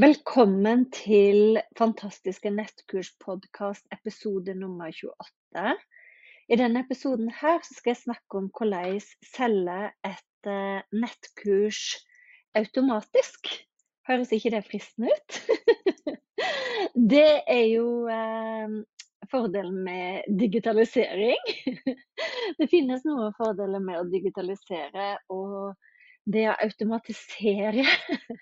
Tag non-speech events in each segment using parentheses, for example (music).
Velkommen til Fantastiske nettkurspodkast episode nummer 28. I denne episoden her skal jeg snakke om hvordan selge et eh, nettkurs automatisk. Høres ikke det fristende ut? (laughs) det er jo eh, fordelen med digitalisering. (laughs) det finnes noen fordeler med å digitalisere. og det å automatisere (laughs)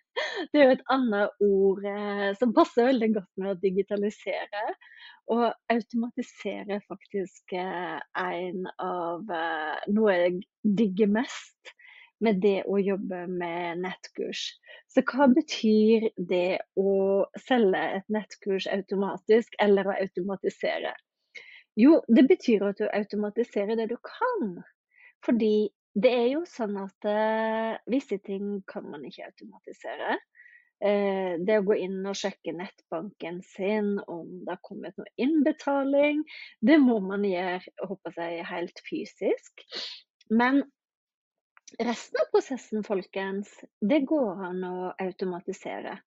Det er jo et annet ord eh, som passer veldig godt med å digitalisere. Og automatisere er faktisk eh, en av eh, noe jeg digger mest med det å jobbe med nettkurs. Så hva betyr det å selge et nettkurs automatisk, eller å automatisere? Jo, det betyr at du automatiserer det du kan. Fordi det er jo sånn at uh, visse ting kan man ikke automatisere. Eh, det å gå inn og sjekke nettbanken sin om det har kommet noe innbetaling, det må man gjøre håper jeg, helt fysisk. Men resten av prosessen, folkens, det går an å automatisere.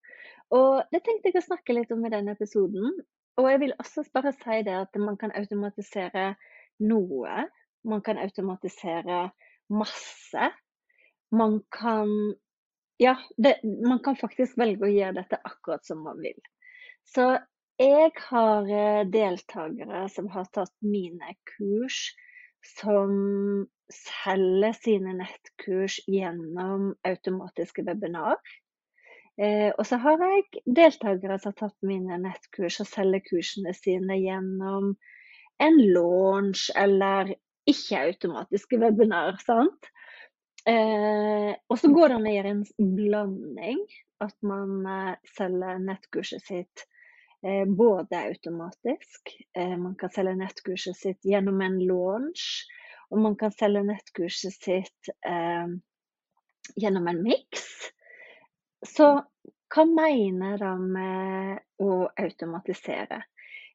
Og det tenkte jeg å snakke litt om i denne episoden. Og jeg vil også bare si det at man kan automatisere noe. Man kan automatisere masse. Man kan Ja, det, man kan faktisk velge å gjøre dette akkurat som man vil. Så jeg har eh, deltakere som har tatt mine kurs, som selger sine nettkurs gjennom automatiske webinar. Eh, og så har jeg deltakere som har tatt mine nettkurs og selger kursene sine gjennom en launch eller ikke-automatiske webinar. sant? Eh, og så går det an å gjøre en blanding. At man eh, selger nettkurset sitt eh, både automatisk, eh, man kan selge nettkurset sitt gjennom en launch, og man kan selge nettkurset sitt eh, gjennom en miks. Så hva mener de med å automatisere?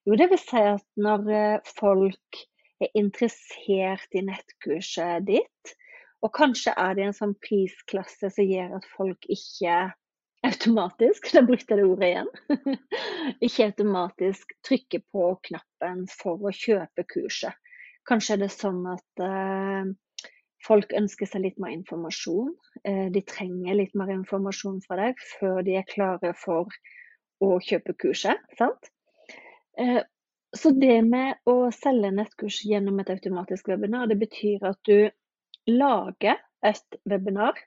Jo, det vil si at når eh, folk er interessert i nettkurset ditt. Og kanskje er det en sånn prisklasse som gjør at folk ikke automatisk, (laughs) da brukte jeg det ordet igjen, (laughs) ikke automatisk trykker på knappen for å kjøpe kurset. Kanskje er det sånn at eh, folk ønsker seg litt mer informasjon. Eh, de trenger litt mer informasjon fra deg før de er klare for å kjøpe kurset. sant? Eh, så det med å selge nettkurs gjennom et automatisk webinar, det betyr at du lager et webinar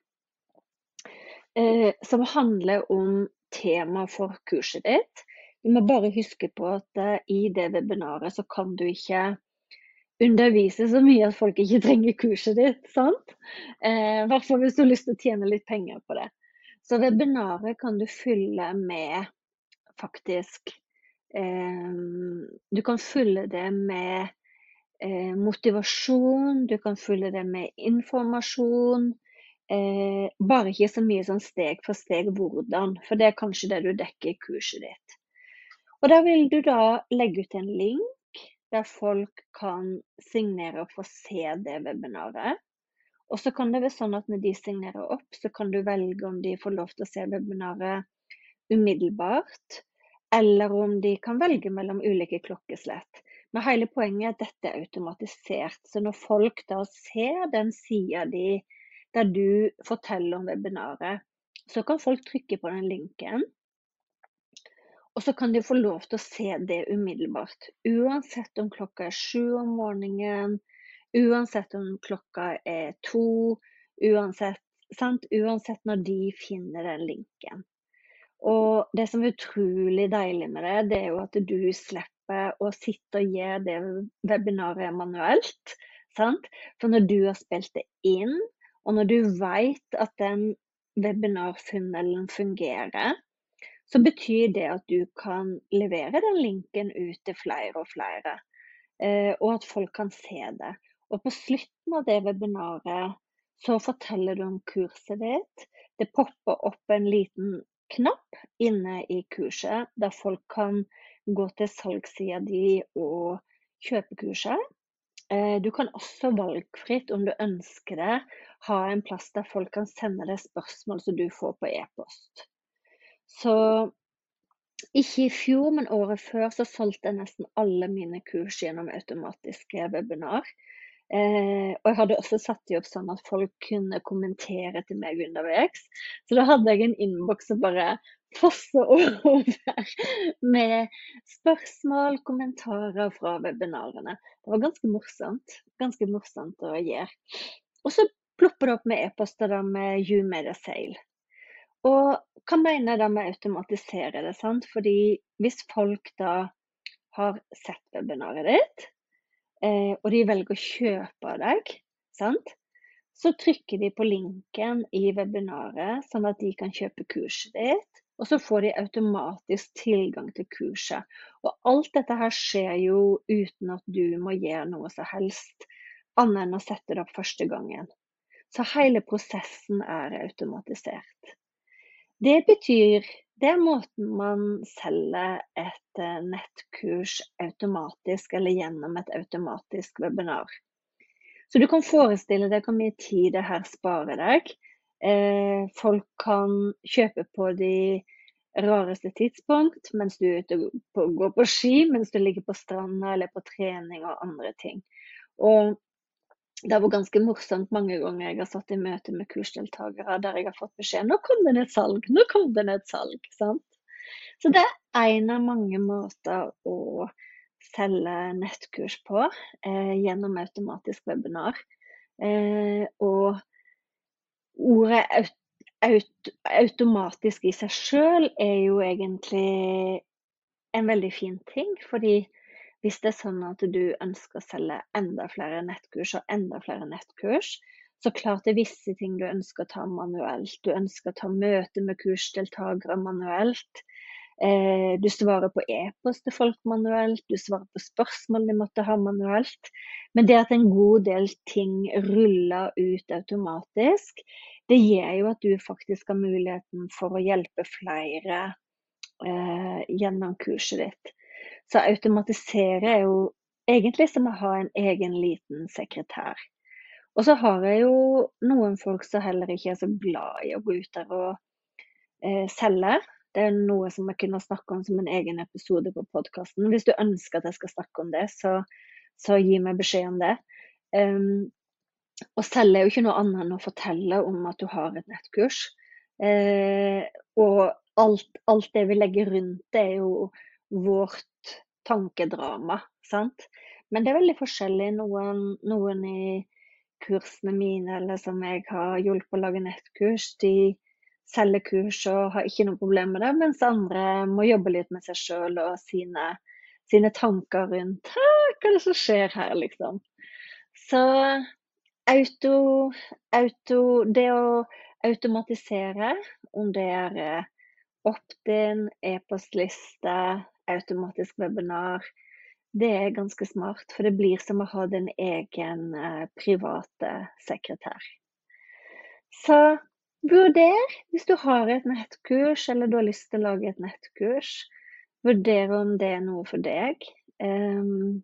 eh, som handler om tema for kurset ditt. Du må bare huske på at eh, i det webinaret så kan du ikke undervise så mye at folk ikke trenger kurset ditt. sant? Eh, hvert fall hvis du har lyst til å tjene litt penger på det. Så webinaret kan du fylle med faktisk Ehm, du kan fylle det med eh, motivasjon, du kan fylle det med informasjon. Eh, bare ikke så mye sånn steg for steg hvordan, for det er kanskje det du dekker i kurset ditt. Og da vil du da legge ut en link der folk kan signere og få se det webinaret. Og så kan det være sånn at når de signerer opp, så kan du velge om de får lov til å se webinaret umiddelbart eller om de kan velge mellom ulike klokkeslett. Men hele poenget er at dette er automatisert. Så når folk da ser den sida di der du forteller om webinaret, så kan folk trykke på den linken. Og så kan de få lov til å se det umiddelbart. Uansett om klokka er sju om morgenen, uansett om klokka er to, uansett, uansett når de finner den linken. Og det som er utrolig deilig med det, det er jo at du slipper å sitte og gjøre det webinaret manuelt. Sant? For når du har spilt det inn, og når du vet at den webinarfunnelen fungerer, så betyr det at du kan levere den linken ut til flere og flere. Eh, og at folk kan se det. Og på slutten av det webinaret så forteller du om kurset ditt. Det popper opp en liten knapp inne i kurset der folk kan gå til salgssida di og kjøpe kurset. Eh, du kan også valgfritt, om du ønsker det, ha en plass der folk kan sende deg spørsmål som du får på e-post. Så ikke i fjor, men året før så solgte jeg nesten alle mine kurs gjennom automatiske webinar. Eh, og jeg hadde også satt de opp sånn at folk kunne kommentere til meg underveis. Så da hadde jeg en innboks som bare fossa over (laughs) med spørsmål, kommentarer fra webinarene. Det var ganske morsomt. Ganske morsomt å gjøre. Og så plopper det opp med e-poster med You made a sale. Og hva mener jeg da med å automatisere det? sant? Fordi hvis folk da har sett webinaret ditt, eh, og de velger å kjøpe av deg, sant? så trykker de på linken i webinaret, sånn at de kan kjøpe kurset ditt. Og så får de automatisk tilgang til kurset. Og alt dette her skjer jo uten at du må gjøre noe som helst, annet enn å sette det opp første gangen. Så hele prosessen er automatisert. Det betyr det er måten man selger et eh, nettkurs automatisk eller gjennom et automatisk webinar. Så du kan forestille deg hvor mye tid det her sparer deg. Eh, folk kan kjøpe på de rareste tidspunkt mens du er ute og går på ski, mens du ligger på stranda eller på trening og andre ting. Og det har vært ganske morsomt mange ganger jeg har satt i møte med kursdeltakere der jeg har fått beskjed nå kom det ned salg, nå kom det ned salg. sant? Så det er én av mange måter å selge nettkurs på eh, gjennom automatisk webinar. Eh, og ordet aut aut automatisk i seg sjøl er jo egentlig en veldig fin ting, fordi hvis det er sånn at du ønsker å selge enda flere nettkurs og enda flere nettkurs, så klart det er visse ting du ønsker å ta manuelt. Du ønsker å ta møte med kursdeltakere manuelt. Eh, du svarer på e-post til folk manuelt, du svarer på spørsmål de måtte ha manuelt. Men det at en god del ting ruller ut automatisk, det gjør jo at du faktisk har muligheten for å hjelpe flere eh, gjennom kurset ditt. Så automatisere er jo egentlig som å ha en egen liten sekretær. Og så har jeg jo noen folk som heller ikke er så glad i å gå ut der og eh, selge. Det er noe som jeg kunne snakke om som en egen episode på podkasten. Hvis du ønsker at jeg skal snakke om det, så, så gi meg beskjed om det. Um, å selge er jo ikke noe annet enn å fortelle om at du har et nettkurs. Eh, og alt, alt, det vi legger rundt det, er jo vårt tankedrama. Sant? Men det er veldig forskjellig. Noen, noen i kursene mine eller som jeg har hjulpet å lage nettkurs, de selger kurs og har ikke noe problem med det, mens andre må jobbe litt med seg sjøl og sine, sine, tanker rundt hva er det som skjer her, liksom. Så auto, auto Det å automatisere, om det er eh, opt-in, e-postliste, automatisk webinar. Det er ganske smart, for det blir som å ha din egen eh, private sekretær. Så vurder, hvis du har et nettkurs eller du har lyst til å lage et nettkurs, vurder om det er noe for deg. Um,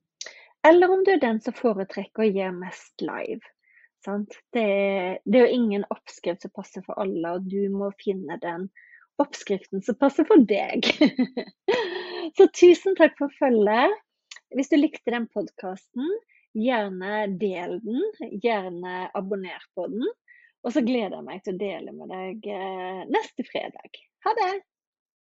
eller om du er den som foretrekker å gjøre mest live. Det det, er, jo ingen oppskrift som passer for alle, og du må finne den oppskriften som passer for deg. (laughs) Så tusen takk for følget. Hvis du likte den podkasten, gjerne del den. Gjerne abonner på den. Og så gleder jeg meg til å dele med deg eh, neste fredag. Ha det!